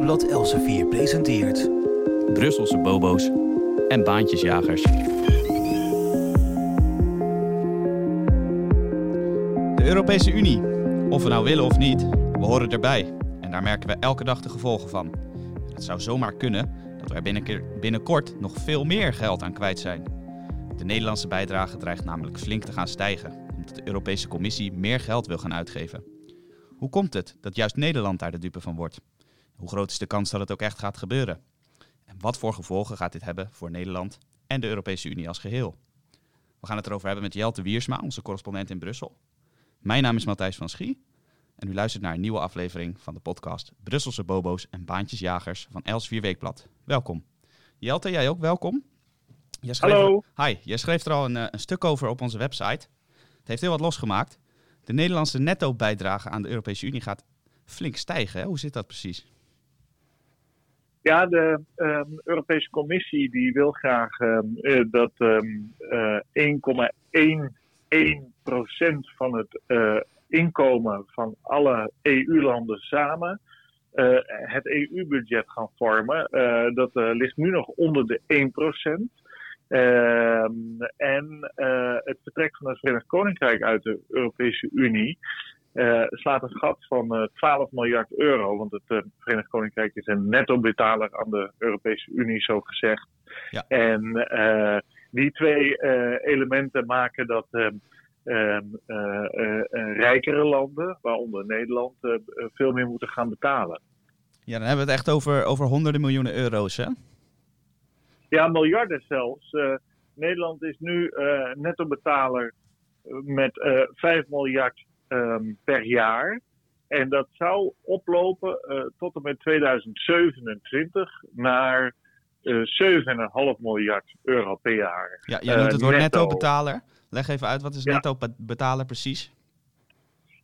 Weekblad Elsevier presenteert... Brusselse bobo's en baantjesjagers. De Europese Unie. Of we nou willen of niet, we horen erbij. En daar merken we elke dag de gevolgen van. Het zou zomaar kunnen dat we er binnen- binnenkort nog veel meer geld aan kwijt zijn. De Nederlandse bijdrage dreigt namelijk flink te gaan stijgen, omdat de Europese Commissie meer geld wil gaan uitgeven. Hoe komt het dat juist Nederland daar de dupe van wordt? Hoe groot is de kans dat het ook echt gaat gebeuren? En wat voor gevolgen gaat dit hebben voor Nederland en de Europese Unie als geheel? We gaan het erover hebben met Jelte Wiersma, onze correspondent in Brussel. Mijn naam is Matthijs van Schie en u luistert naar een nieuwe aflevering van de podcast Brusselse Bobo's en Baantjesjagers van Elsevier Weekblad. Welkom. Jelte, jij ook welkom. Jij schreef Hallo. Hi, jij schreef er al een, eh, een stuk over op onze website. Het heeft heel wat losgemaakt. De Nederlandse netto-bijdrage aan de Europese Unie gaat flink stijgen. Hè? Hoe zit dat precies? Ja, de ehm, Europese Commissie die wil graag ehm, eh, dat ehm, eh, 1,11% van het eh, inkomen van alle EU-landen samen het EU-budget gaan vormen. Dat ligt nu nog onder de 1%. Ehm, en het vertrek van het Verenigd Koninkrijk uit de Europese Unie eh, slaat een gat van eh, 12 miljard euro. Want het eh, Verenigd Koninkrijk is een netto-betaler aan de Europese Unie, zo gezegd. Ja. En die twee elementen maken dat ehm, ehm, eh, eh, eh, rijkere landen, waaronder Nederland, veel meer moeten gaan betalen. Ja, dan hebben we het echt over, over honderden miljoenen euro's, hè? Ja, miljarden zelfs. Nederland is nu netto-betaler met eh 5 miljard ehm, per jaar. En dat zou oplopen eh, tot en met 2027 naar eh 7,5 miljard euro per jaar. Ja, jij Eh, noemt het woord netto. netto-betaler. Leg even uit, wat is Ja. netto-betaler precies?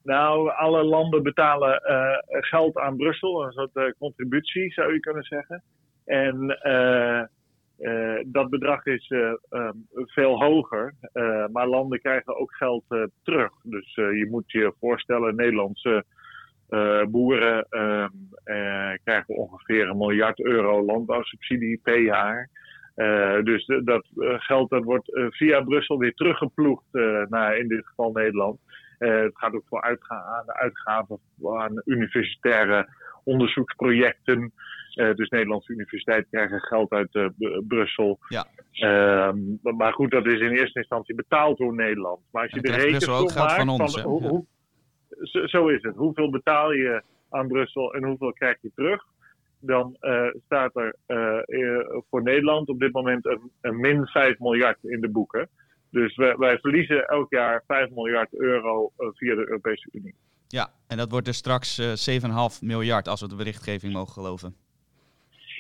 Nou, alle landen betalen eh, geld aan Brussel, een soort eh, contributie zou je kunnen zeggen. En eh, eh, dat bedrag is eh, ehm, veel hoger, eh, maar landen krijgen ook geld terug. Dus je moet je voorstellen, Nederlandse boeren ehm, eh, krijgen ongeveer een miljard euro landbouwsubsidie per jaar. Dus dat geld dat wordt via Brussel weer teruggeploegd naar in dit geval Nederland. Het gaat ook voor uitga- uitgaven aan universitaire onderzoeksprojecten. Eh, dus Nederlandse universiteiten krijgen geld uit eh, Brussel. Ja. Ehm, maar- goed, dat is in eerste instantie betaald door Nederland. Maar als je de Brussel ook geld van ons, van hè? hoe, Ja. hoe- zo, zo is het. Hoeveel betaal je aan Brussel en hoeveel krijg je terug? Dan eh, staat er voor Nederland op dit moment een, een min 5 miljard in de boeken. Dus wij, wij verliezen elk jaar 5 miljard euro via de Europese Unie. Ja, en dat wordt dus straks eh 7,5 miljard, als we de berichtgeving mogen geloven.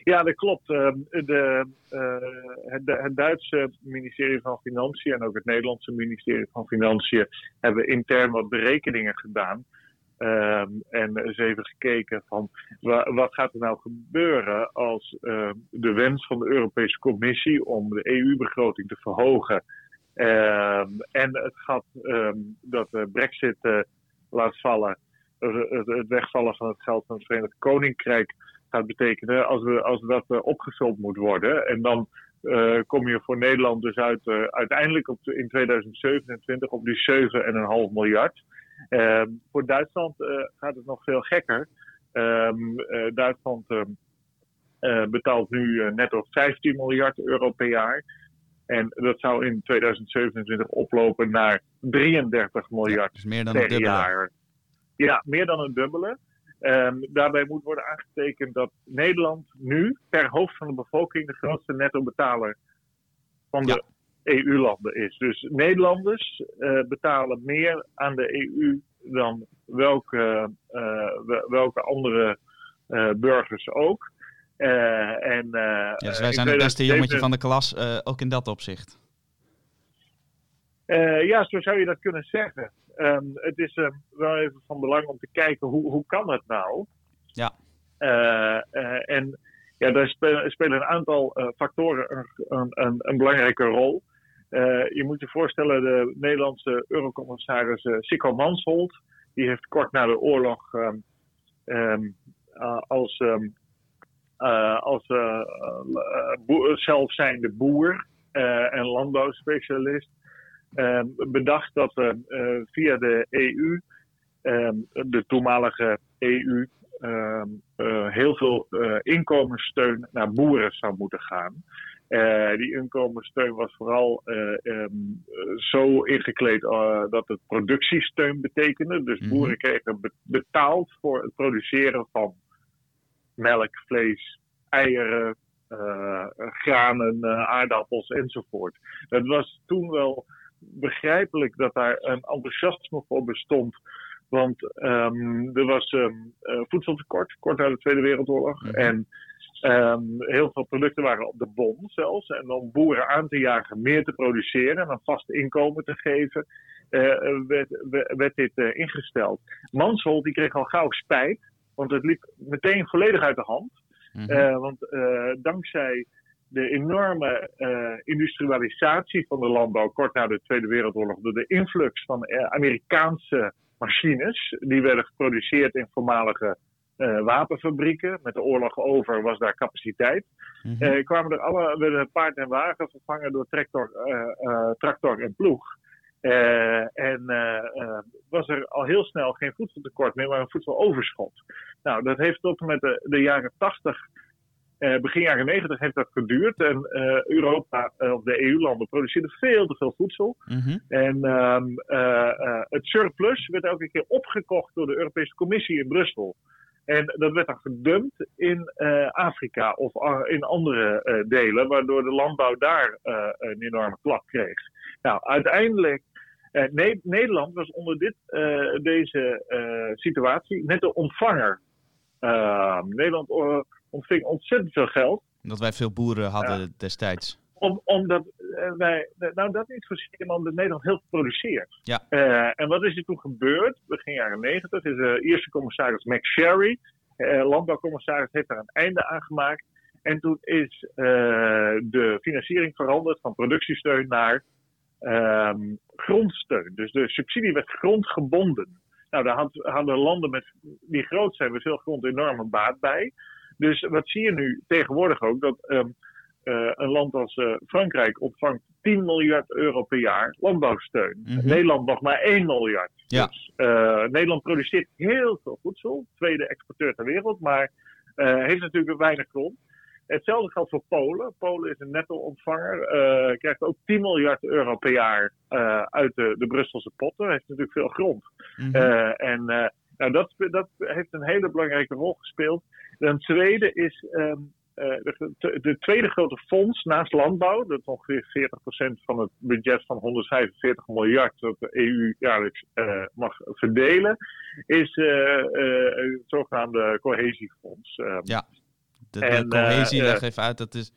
Ja, dat klopt. Ehm, de, eh, het, Duitse ministerie van Financiën en ook het Nederlandse ministerie van Financiën hebben intern wat berekeningen gedaan. Ehm, en eens even gekeken van wa- wat gaat er nou gebeuren als ehm, de wens van de Europese Commissie om de EU-begroting te verhogen en het gat dat de Brexit eh, laat vallen, het wegvallen van het geld van het Verenigd Koninkrijk gaat betekenen als, we, als dat eh, opgevuld moet worden. En dan eh, kom je voor Nederland dus uit, eh, uiteindelijk op in 2027 op die 7,5 miljard. Ehm, voor Duitsland gaat het nog veel gekker. Ehm, eh, Duitsland ehm, eh, betaalt nu eh, netto 15 miljard euro per jaar. En dat zou in 2027 oplopen naar 33 miljard Dus meer dan per dubbele. jaar. Ja, meer dan een dubbele. Ehm, daarbij moet worden aangetekend dat Nederland nu per hoofd van de bevolking de grootste netto-betaler van de EU-landen is. Dus Nederlanders eh, betalen meer aan de EU dan welke, eh, wel- welke andere eh, burgers ook. En, Ja, dus wij zijn het beste 2027 jongetje van de klas, ook in dat opzicht. Ja, zo zou je dat kunnen zeggen. Ehm, het is ehm, wel even van belang om te kijken hoe, hoe kan het nou? Ja. Eh, eh, en ja, daar spelen, spelen een aantal eh, factoren een, een, een, belangrijke rol. Je moet je voorstellen, de Nederlandse eurocommissaris uh, Sikko Mansholt, die heeft kort na de oorlog ehm, ehm, uh, als als zelfzijnde boer en landbouwspecialist bedacht dat we via de EU, de toenmalige EU, heel veel inkomenssteun naar boeren zou moeten gaan. Uh, die inkomenssteun was vooral uh, um, zo ingekleed uh, dat het productiesteun betekende. Dus mm -hmm. boeren kregen betaald voor het produceren van melk, vlees, eieren, granen, aardappels enzovoort. Het was toen wel begrijpelijk dat daar een enthousiasme voor bestond. Want um, er was um, voedseltekort, kort na de Tweede Wereldoorlog. Mm -hmm. En Um, heel veel producten waren op de bon zelfs. En om boeren aan te jagen meer te produceren en een vast inkomen te geven, uh, werd, werd, dit uh, ingesteld. Mansholt die kreeg al gauw spijt, want het liep meteen volledig uit de hand. Mm -hmm. uh, want dankzij de enorme industrialisatie van de landbouw kort na de Tweede Wereldoorlog, door de influx van Amerikaanse machines, die werden geproduceerd in voormalige uh, wapenfabrieken. Met de oorlog over was daar capaciteit. Mm -hmm. uh, kwamen er alle, werden paard en wagen vervangen door tractor, tractor en ploeg. en was er al heel snel geen voedseltekort meer, maar een voedseloverschot. Nou, dat heeft tot en met de, de jaren 80, begin jaren 90 heeft dat geduurd. En Europa, of de EU-landen, produceerden veel te veel voedsel. Mm -hmm. En ehm, het surplus werd elke keer opgekocht door de Europese Commissie in Brussel. En dat werd dan gedumpt in Afrika of in andere delen, waardoor de landbouw daar een enorme klap kreeg. Nou, uiteindelijk, ne Nederland was onder dit, deze situatie net de ontvanger. Nederland ontving ontzettend veel geld. Dat wij veel boeren hadden ja. destijds. Om, omdat wij, nou dat niet zozeer, maar omdat Nederland heel veel produceert. Ja. Uh, en wat is er toen gebeurd? Begin jaren negentig is de eerste commissaris Max Sherry, uh, landbouwcommissaris, heeft daar een einde aan gemaakt. En toen is uh, de financiering veranderd van productiesteun naar um, grondsteun. Dus de subsidie werd grondgebonden. Nou, daar had, hadden landen met, die groot zijn met veel grond enorme baat bij. Dus wat zie je nu tegenwoordig ook? Dat um, uh, een land als uh, Frankrijk ontvangt 10 miljard euro per jaar landbouwsteun. Mm -hmm. Nederland nog maar 1 miljard. Ja. Dus uh, Nederland produceert heel veel voedsel, tweede exporteur ter wereld, maar heeft natuurlijk weinig grond. Hetzelfde geldt voor Polen. Polen is een netto-ontvanger, krijgt ook 10 miljard euro per jaar uit de, de Brusselse potten. Heeft natuurlijk veel grond. Mm -hmm. en nou, dat, dat heeft een hele belangrijke rol gespeeld. Een tweede is um, de, de, tweede grote fonds naast landbouw, dat ongeveer 40% van het budget van 145 miljard dat de EU jaarlijks uh, mag verdelen, is uh, het zogenaamde cohesiefonds. ja, de, de en, cohesie, leg even uit, dat is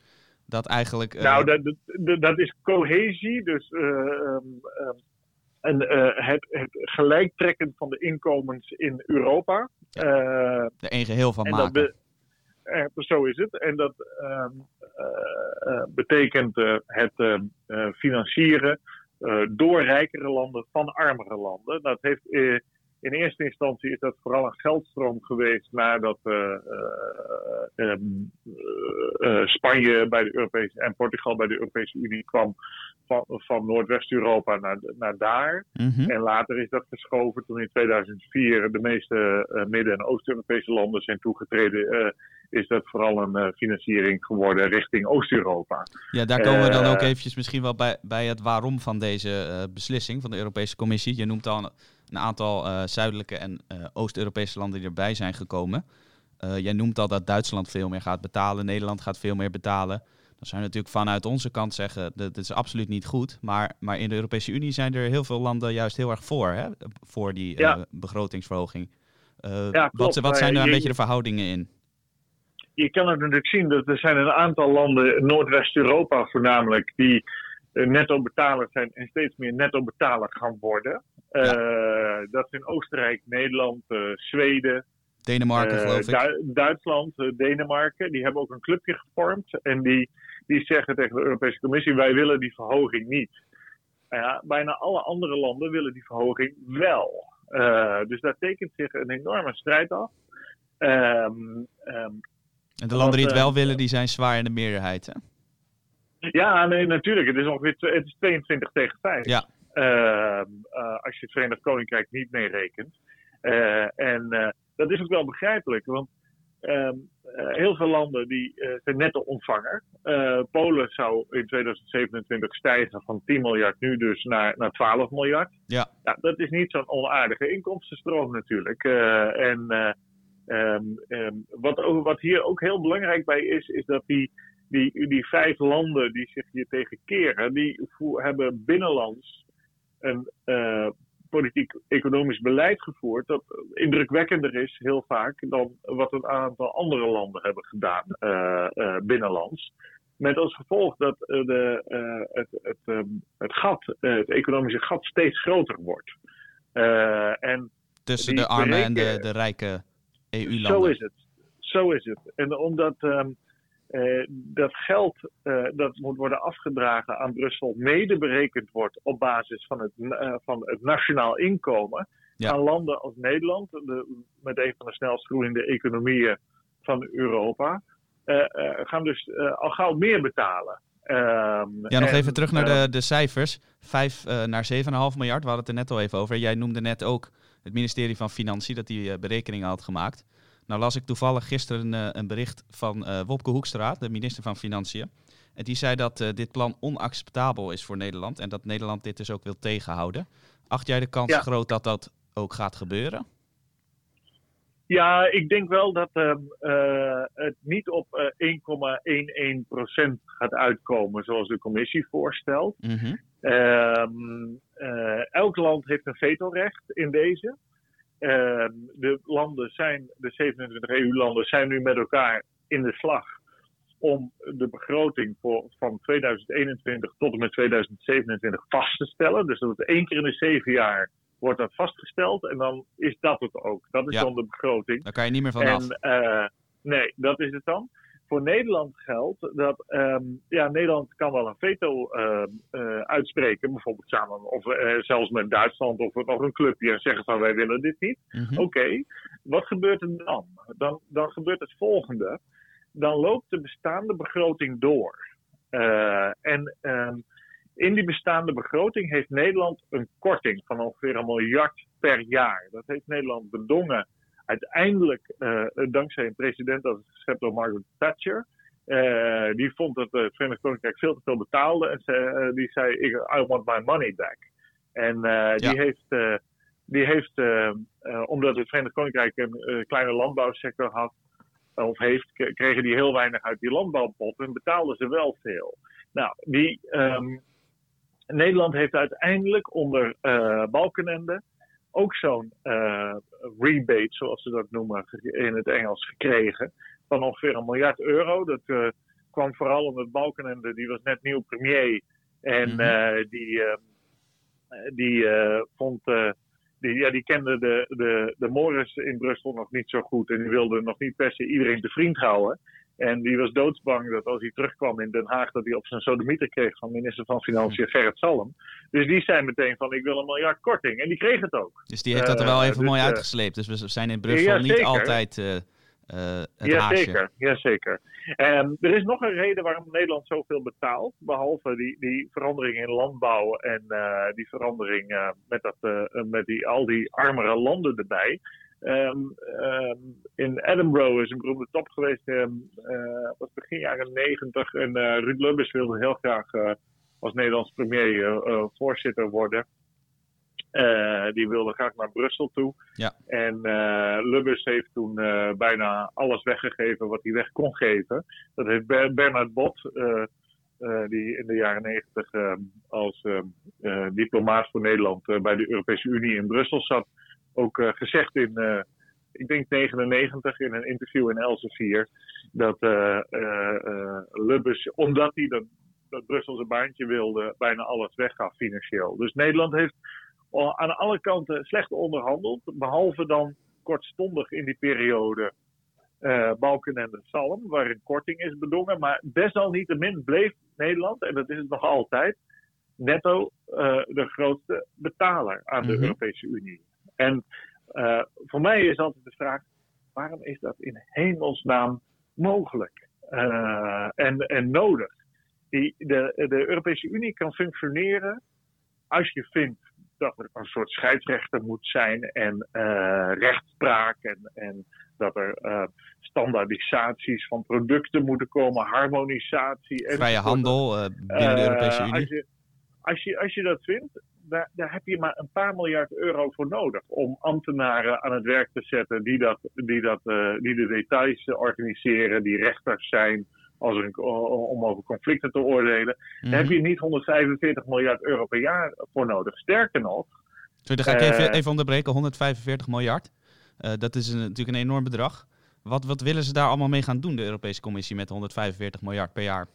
dat eigenlijk. Nou, dat, dat, dat is cohesie, dus. Um, en, het, het gelijktrekken van de inkomens in Europa. Ja, er één geheel van maken. Dat, uh, zo is het. En dat uh, uh, betekent het financieren door rijkere landen van armere landen. Dat heeft, in eerste instantie is dat vooral een geldstroom geweest nadat um, Spanje bij de Europese en Portugal bij de Europese Unie kwam van, van Noordwest-Europa naar, naar daar. Mm -hmm. En later is dat geschoven toen in 2004 de meeste Midden- en Oost-Europese landen zijn toegetreden is dat vooral een uh, financiering geworden richting Oost-Europa. Ja, daar komen we dan ook eventjes misschien wel bij, bij het waarom van deze uh, beslissing van de Europese Commissie. Je noemt al een aantal uh, zuidelijke en Oost-Europese landen die erbij zijn gekomen. jij noemt al dat Duitsland veel meer gaat betalen, Nederland gaat veel meer betalen. Dan zou je natuurlijk vanuit onze kant zeggen, dat, dat is absoluut niet goed. Maar, maar in de Europese Unie zijn er heel veel landen juist heel erg voor, hè? voor die ja. begrotingsverhoging. Ja, wat, wat zijn daar een beetje de verhoudingen in? je kan het natuurlijk zien dat er zijn een aantal landen, Noordwest-Europa voornamelijk, die netto betaler zijn en steeds meer netto betaler gaan worden. Ja. Uh, dat zijn Oostenrijk, Nederland, uh, Zweden. Denemarken, geloof ik. Du Duitsland, Denemarken. Die hebben ook een clubje gevormd. En die, die zeggen tegen de Europese Commissie: wij willen die verhoging niet. Ja, bijna alle andere landen willen die verhoging wel. dus daar tekent zich een enorme strijd af. Um, um, En de landen die het wel willen, die zijn zwaar in de meerderheid, hè? Ja, nee, natuurlijk. Het is ongeveer het is 22 tegen 5. Ja. Uh, als je het Verenigd Koninkrijk niet meerekent. Uh, en dat is ook wel begrijpelijk, want ehm, heel veel landen die zijn netto ontvanger. Polen zou in 2027 stijgen van 10 miljard nu dus naar, naar 12 miljard. Ja. Nou, dat is niet zo'n onaardige inkomstenstroom natuurlijk. en um, um, wat, wat hier ook heel belangrijk bij is, is dat die die, die vijf landen die zich hier tegen keren, die hebben binnenlands een uh, politiek-economisch beleid gevoerd dat indrukwekkender is heel vaak dan wat een aantal andere landen hebben gedaan uh, uh, binnenlands. Met als gevolg dat de, het, het, um, het gat, het economische gat steeds groter wordt. en Tussen de arme en de, de rijke EU-landen. Zo is het. Zo is het. En omdat um, uh, dat geld uh, dat moet worden afgedragen aan Brussel mede berekend wordt op basis van het, uh, van het nationaal inkomen. Ja. Aan landen als Nederland, de, met een van de snelst groeiende economieën van Europa, gaan dus al gauw meer betalen. Um, ja, nog en, even terug naar de, de cijfers. 5 naar 7,5 miljard, we hadden het er net al even over. Jij noemde net ook het ministerie van Financiën dat die berekeningen had gemaakt. Nou las ik toevallig gisteren een, een bericht van uh, Wopke Hoekstra, de minister van Financiën. En die zei dat uh, dit plan onacceptabel is voor Nederland en dat Nederland dit dus ook wil tegenhouden. Acht jij de kans ja. groot dat dat ook gaat gebeuren? Ja, ik denk wel dat uh, het niet op 1,11% gaat uitkomen zoals de commissie voorstelt. Mm -hmm. elk land heeft een vetorecht in deze. Uh, de landen zijn, de 27 EU-landen zijn nu met elkaar in de slag om de begroting voor, van 2021 tot en met 2027 vast te stellen. Dus dat het één keer in de zeven jaar wordt dat vastgesteld en dan is dat het ook. Dat is Ja. dan de begroting. Daar kan je niet meer van af. En eh, nee, dat is het dan. Voor Nederland geldt dat ehm, ja, Nederland kan wel een veto ehm, eh, uitspreken, bijvoorbeeld samen of eh, zelfs met Duitsland of nog een clubje en zeggen van wij willen dit niet. Mhm. Oké, wat gebeurt er dan? dan? Dan gebeurt het volgende. Dan loopt de bestaande begroting door. Eh, en ehm, in die bestaande begroting heeft Nederland een korting van ongeveer een miljard per jaar. Dat heeft Nederland bedongen uiteindelijk uh, dankzij een president dat is geschept door Margaret Thatcher. Uh, die vond dat het Verenigd Koninkrijk veel te veel betaalde en ze, uh, die zei: I want my money back. En die heeft, die heeft omdat het Verenigd Koninkrijk een kleine landbouwsector had, of heeft, kregen die heel weinig uit die landbouwpot en betaalden ze wel veel. Nou, die, um, Nederland heeft uiteindelijk onder Balkenende ook zo'n uh, rebate, zoals ze dat noemen in het Engels, gekregen. Van ongeveer een miljard euro. Dat uh, kwam vooral omdat Balkenende, die was net nieuw premier. En Mhm. uh, die, die vond. die, ja, die kende de, de, de Morris in Brussel nog niet zo goed. En die wilde nog niet per se iedereen te vriend houden. En die was doodsbang dat als hij terugkwam in Den Haag, dat hij op zijn sodemieter kreeg van minister van Financiën Gerrit Salm. Dus die zei meteen van ik wil een miljard korting. En die kreeg het ook. Dus die heeft dat er wel Eh, even dus, mooi eh, uitgesleept. Dus we zijn in Brussel ja, niet altijd eh, het ja, haasje. zeker. ja, zeker. En er is nog een reden waarom Nederland zoveel betaalt. Behalve die, die verandering in landbouw en die verandering met, dat, met die, al die armere landen erbij. Ehm, ehm, in Edinburgh is een beroemde top geweest. ehm eh, was begin jaren negentig. En eh, Ruud Lubbers wilde heel graag eh, als Nederlands premier voorzitter worden. Die wilde graag naar Brussel toe. Ja. En Lubbers heeft toen bijna alles weggegeven wat hij weg kon geven. Dat heeft Ber- Bernard Bot, die in de jaren negentig als diplomaat voor Nederland bij de Europese Unie in Brussel zat, ook eh, gezegd in, eh, ik denk 99 in een interview in Elsevier, dat eh, Lubbers, omdat hij dat, dat Brussel zijn baantje wilde, bijna alles weggaf financieel. Dus Nederland heeft aan alle kanten slecht onderhandeld. Behalve dan kortstondig in die periode eh Balkenende Salm, waar een korting is bedongen. Maar desalniettemin bleef Nederland, en dat is het nog altijd, netto de grootste betaler aan de Mhm. Europese Unie. En eh, voor mij is altijd de vraag, waarom is dat in hemelsnaam mogelijk en, en nodig. Die, de, de Europese Unie kan functioneren als je vindt dat er een soort scheidsrechter moet zijn en rechtspraak en, en dat er uh, standaardisaties van producten moeten komen, harmonisatie. Vrije handel uh, binnen de Europese Unie. Als je, als je, als je dat vindt, daar, daar, heb je maar een paar miljard euro voor nodig om ambtenaren aan het werk te zetten die, dat, die, dat, uh, die de details organiseren, die rechters zijn als er, om over conflicten te oordelen. Daar heb je niet 145 miljard euro per jaar voor nodig. Sterker nog. Sorry, dan ga ik even, even onderbreken. 145 miljard. Uh, dat is een, natuurlijk een enorm bedrag. Wat, wat willen ze daar allemaal mee gaan doen, de Europese Commissie, met 145 miljard per jaar?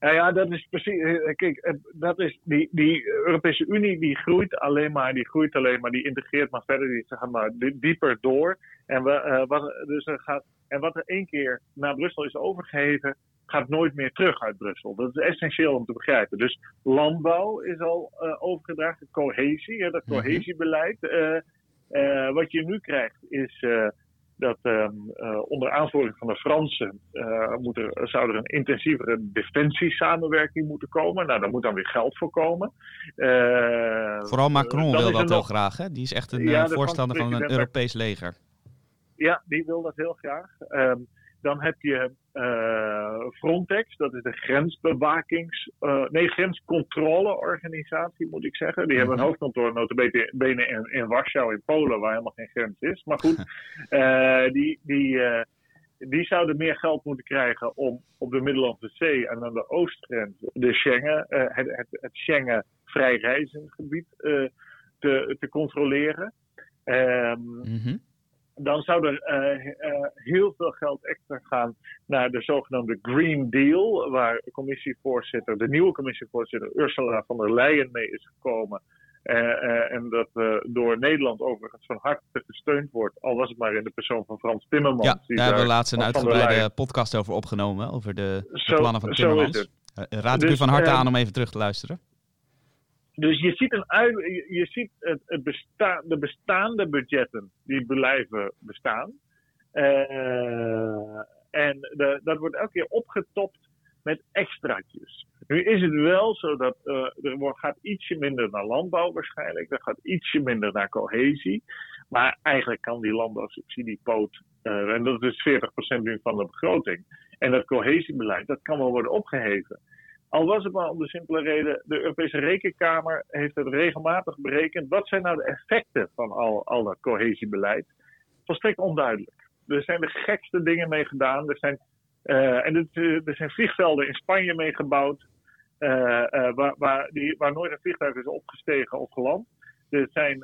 Nou ja, dat is precies. Eh, kijk, eh, dat is die, die Europese Unie die groeit alleen maar, die groeit alleen maar, die integreert maar verder, die gaat maar dieper door. En, we, uh, wat, dus er gaat, en wat er één keer naar Brussel is overgeheven, gaat nooit meer terug uit Brussel. Dat is essentieel om te begrijpen. Dus landbouw is al uh, overgedragen, cohesie, hè, dat mhm. cohesiebeleid. Uh, wat je nu krijgt is dat um, uh, onder aanvoering van de Fransen moet er, zou er een intensievere defensiesamenwerking moeten komen. Nou, daar moet dan weer geld voor komen. Vooral Macron wil dat heel graag. Hè? Die is echt een ja, voorstander van een Europees leger. Ja, die wil dat heel graag. Dan heb je uh, Frontex, dat is de grensbewakings, uh, nee, grenscontroleorganisatie moet ik zeggen. Die hebben een mhm. hoofdkantoor notabene in, in Warschau in Polen, waar helemaal geen grens is. Maar goed, uh, die, die, die zouden meer geld moeten krijgen om op de Middellandse Zee en aan de oostgrens de Schengen, het, het, het Schengen vrij reizengebied te, te controleren. Um, mm dan zou er uh, uh, heel veel geld extra gaan naar de zogenaamde Green Deal, waar commissievoorzitter, de nieuwe commissievoorzitter Ursula von der Leyen mee is gekomen. Uh, en dat door Nederland overigens van harte gesteund wordt, al was het maar in de persoon van Frans Timmermans. Ja, daar hebben we laatst een uitgebreide podcast over opgenomen, over de, de plannen van Timmermans. Raad ik dus, u van harte aan om even terug te luisteren. Dus je ziet, een je ziet het, het besta de bestaande budgetten die blijven bestaan. Uh, en de, dat wordt elke keer opgetopt met extraatjes. Nu is het wel zo dat uh, er gaat ietsje minder naar landbouw waarschijnlijk. Er gaat ietsje minder naar cohesie. Maar eigenlijk kan die landbouwsubsidiepoot, uh, en dat is 40% nu van de begroting. En dat cohesiebeleid, dat kan wel worden opgeheven. Al was het maar om de simpele reden, de Europese Rekenkamer heeft het regelmatig berekend. Wat zijn nou de effecten van al, al dat cohesiebeleid? Volstrekt onduidelijk. Er zijn de gekste dingen mee gedaan. Er zijn, uh, en er, er zijn vliegvelden in Spanje mee gebouwd. Uh, uh, waar, waar, nooit een vliegtuig is opgestegen of geland. Er zijn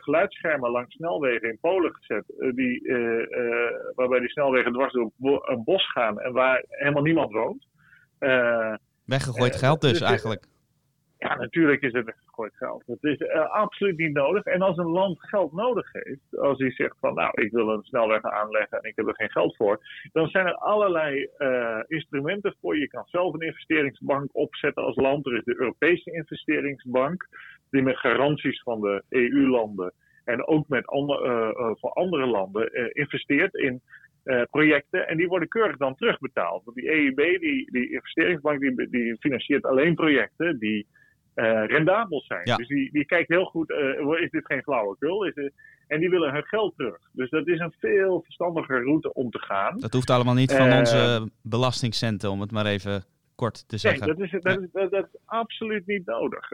geluidsschermen langs snelwegen in Polen gezet. die, waarbij die snelwegen dwars door een bos gaan en waar helemaal niemand woont. Weggegooid geld dus, dus eigenlijk. Ja, natuurlijk is het weggegooid geld. Het is uh, absoluut niet nodig. En als een land geld nodig heeft, als hij zegt van nou, ik wil een snelweg aanleggen en ik heb er geen geld voor, dan zijn er allerlei uh, instrumenten voor. Je kan zelf een investeringsbank opzetten als land. Er is de Europese investeringsbank, die met garanties van de EU-landen en ook met andere, uh, voor andere landen investeert in uh, projecten. En die worden keurig dan terugbetaald. Want die EIB, die, die investeringsbank, die, die financiert alleen projecten die uh, rendabel zijn. Dus die, die kijkt heel goed, uh, is dit geen flauwekul? Is en die willen hun geld terug. Dus dat is een veel verstandiger route om te gaan. Dat hoeft allemaal niet van onze belastingcenten, om het maar even kort te zeggen. Nee, dat is, dat is, dat, dat is absoluut niet nodig.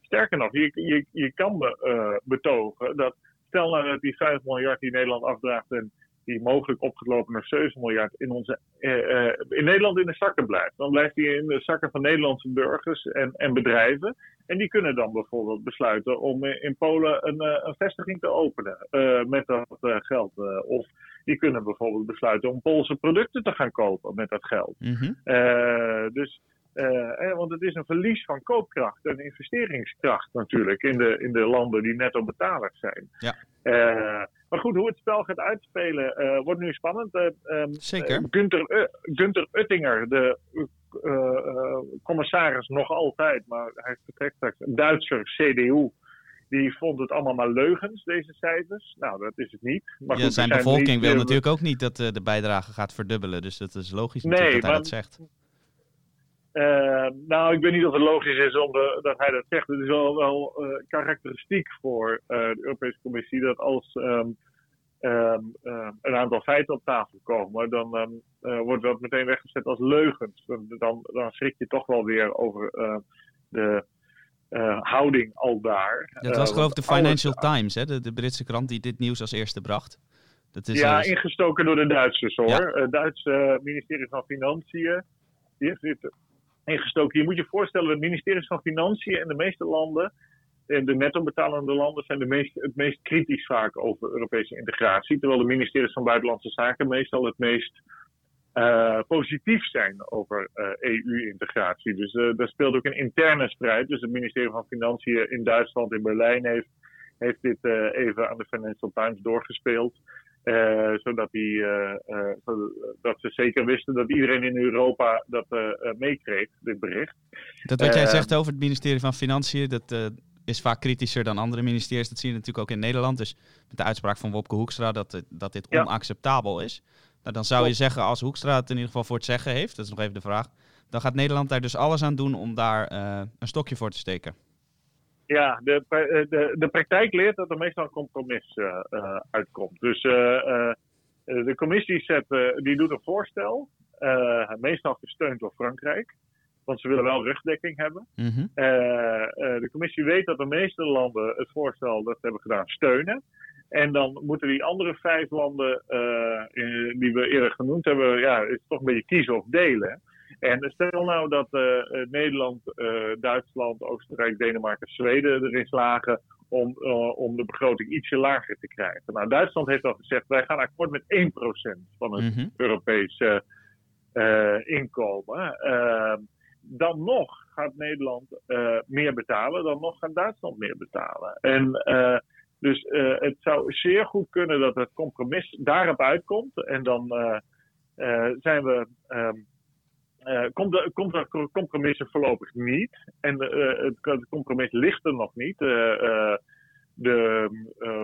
sterker nog, je, je, je kan be, betogen dat, stel nou dat die 5 miljard die Nederland afdraagt en die mogelijk opgelopen naar 7 miljard in, onze, uh, in Nederland in de zakken blijft. Dan blijft die in de zakken van Nederlandse burgers en, en bedrijven. En die kunnen dan bijvoorbeeld besluiten om in Polen een, een vestiging te openen met dat geld. of die kunnen bijvoorbeeld besluiten om Poolse producten te gaan kopen met dat geld. Mm -hmm. dus eh, want het is een verlies van koopkracht en investeringskracht natuurlijk in de, in de landen die netto betalers zijn. Ja. Uh, maar goed, hoe het spel gaat uitspelen uh, wordt nu spannend. Um, Zeker. Gunther, Gunther Uttinger, de commissaris nog altijd, maar hij vertrekt straks, een Duitser CDU, die vond het allemaal maar leugens, deze cijfers. Nou, dat is het niet. Maar ja, goed, zijn bevolking wil eh, natuurlijk ook niet dat eh, de bijdrage gaat verdubbelen. Dus dat is logisch Nee, dat hij maar- dat zegt. Eh, nou, ik weet niet of het logisch is om de, dat hij dat zegt. Het is wel, wel eh, karakteristiek voor eh, de Europese Commissie dat als ehm, ehm, ehm, een aantal feiten op tafel komen, dan wordt dat meteen weggezet als leugens. Dan, dan, schrik je toch wel weer over de houding al daar. Dat was geloof ik de Financial alles- Times, hè? De, de Britse krant die dit nieuws als eerste bracht. Dat is, ja, ingestoken door de Duitsers hoor. Ja. Het Duitse ministerie van Financiën. Die heeft dit ingestoken. Je moet je voorstellen, de ministeries van Financiën in de meeste landen, en de netto betalende landen, zijn de meest, het meest kritisch vaak over Europese integratie. Terwijl de ministeries van Buitenlandse Zaken meestal het meest eh, positief zijn over EU-integratie. Dus eh daar speelt ook een interne strijd. Dus het ministerie van Financiën in Duitsland, in Berlijn, heeft, heeft dit eh, even aan de Financial Times doorgespeeld. Eh, zodat, die, zodat ze zeker wisten dat iedereen in Europa dat meekreeg, dit bericht. Dat wat jij zegt over het ministerie van Financiën, dat is vaak kritischer dan andere ministeries. Dat zie je natuurlijk ook in Nederland. Dus met de uitspraak van Wopke Hoekstra dat, dat dit Ja. onacceptabel is. Nou, dan zou je zeggen, als Hoekstra het in ieder geval voor het zeggen heeft, dat is nog even de vraag, dan gaat Nederland daar dus alles aan doen om daar een stokje voor te steken. Ja, de, eh, de, de praktijk leert dat er meestal een compromis eh, eh, uitkomt. Dus de commissie zet, die doet een voorstel, meestal gesteund door Frankrijk. Want ze willen wel rugdekking hebben. Mhm. De commissie weet dat de meeste landen het voorstel dat ze hebben gedaan steunen. En dan moeten die andere vijf landen die we eerder genoemd hebben, ja, het is toch een beetje kiezen of delen. En stel nou dat eh, eh, Nederland, eh, Duitsland, Oostenrijk, Denemarken, Zweden erin slagen om, eh, om de begroting ietsje lager te krijgen. Nou, Duitsland heeft al gezegd, wij gaan akkoord met 1% van het Mhm. Europese eh, inkomen. Eh, dan nog gaat Nederland eh, meer betalen, dan nog gaat Duitsland meer betalen. En eh, dus eh, het zou zeer goed kunnen dat het compromis daarop uitkomt. En dan eh, eh, zijn we. ehm, eh, komt, de, komt er compromissen voorlopig niet. En eh, het, het compromis ligt er nog niet. Eh, de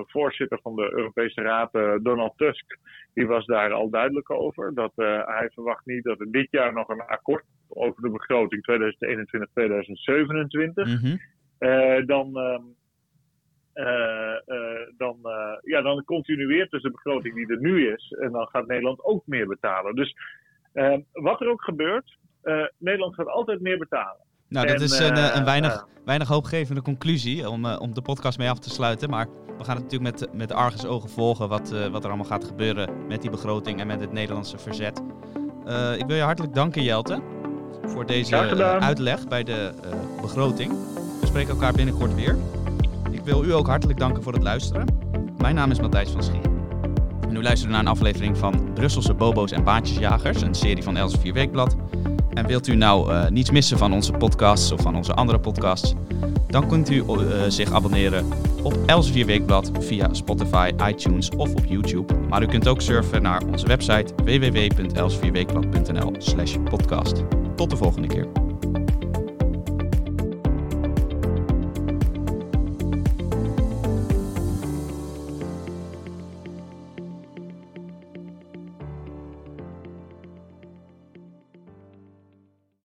voorzitter van de Europese Raad, Donald Tusk, die was daar al duidelijk over. Dat hij verwacht niet dat er dit jaar nog een akkoord over de begroting 2021-2027. Mhm. Dan, ehm, eh, eh, dan, ja, dan continueert dus de begroting die er nu is. En dan gaat Nederland ook meer betalen. Dus wat er ook gebeurt, eh, Nederland gaat altijd meer betalen. Nou, dat is een, eh, een weinig, eh, weinig hoopgevende conclusie om, om de podcast mee af te sluiten. Maar we gaan het natuurlijk met, met argusogen volgen wat, wat er allemaal gaat gebeuren met die begroting en met het Nederlandse verzet. Ik wil je hartelijk danken, Jelte, voor deze uitleg bij de begroting. We spreken elkaar binnenkort weer. Ik wil u ook hartelijk danken voor het luisteren. Mijn naam is Matthijs van Schie. En u luistert naar een aflevering van Brusselse Bobo's en Baantjesjagers, een serie van Elsevier Weekblad. En wilt u nou eh, niets missen van onze podcasts of van onze andere podcasts, dan kunt u eh, zich abonneren op Elsevier Weekblad via Spotify, iTunes of op YouTube. Maar u kunt ook surfen naar onze website www.elsevierweekblad.nl slash podcast. Tot de volgende keer.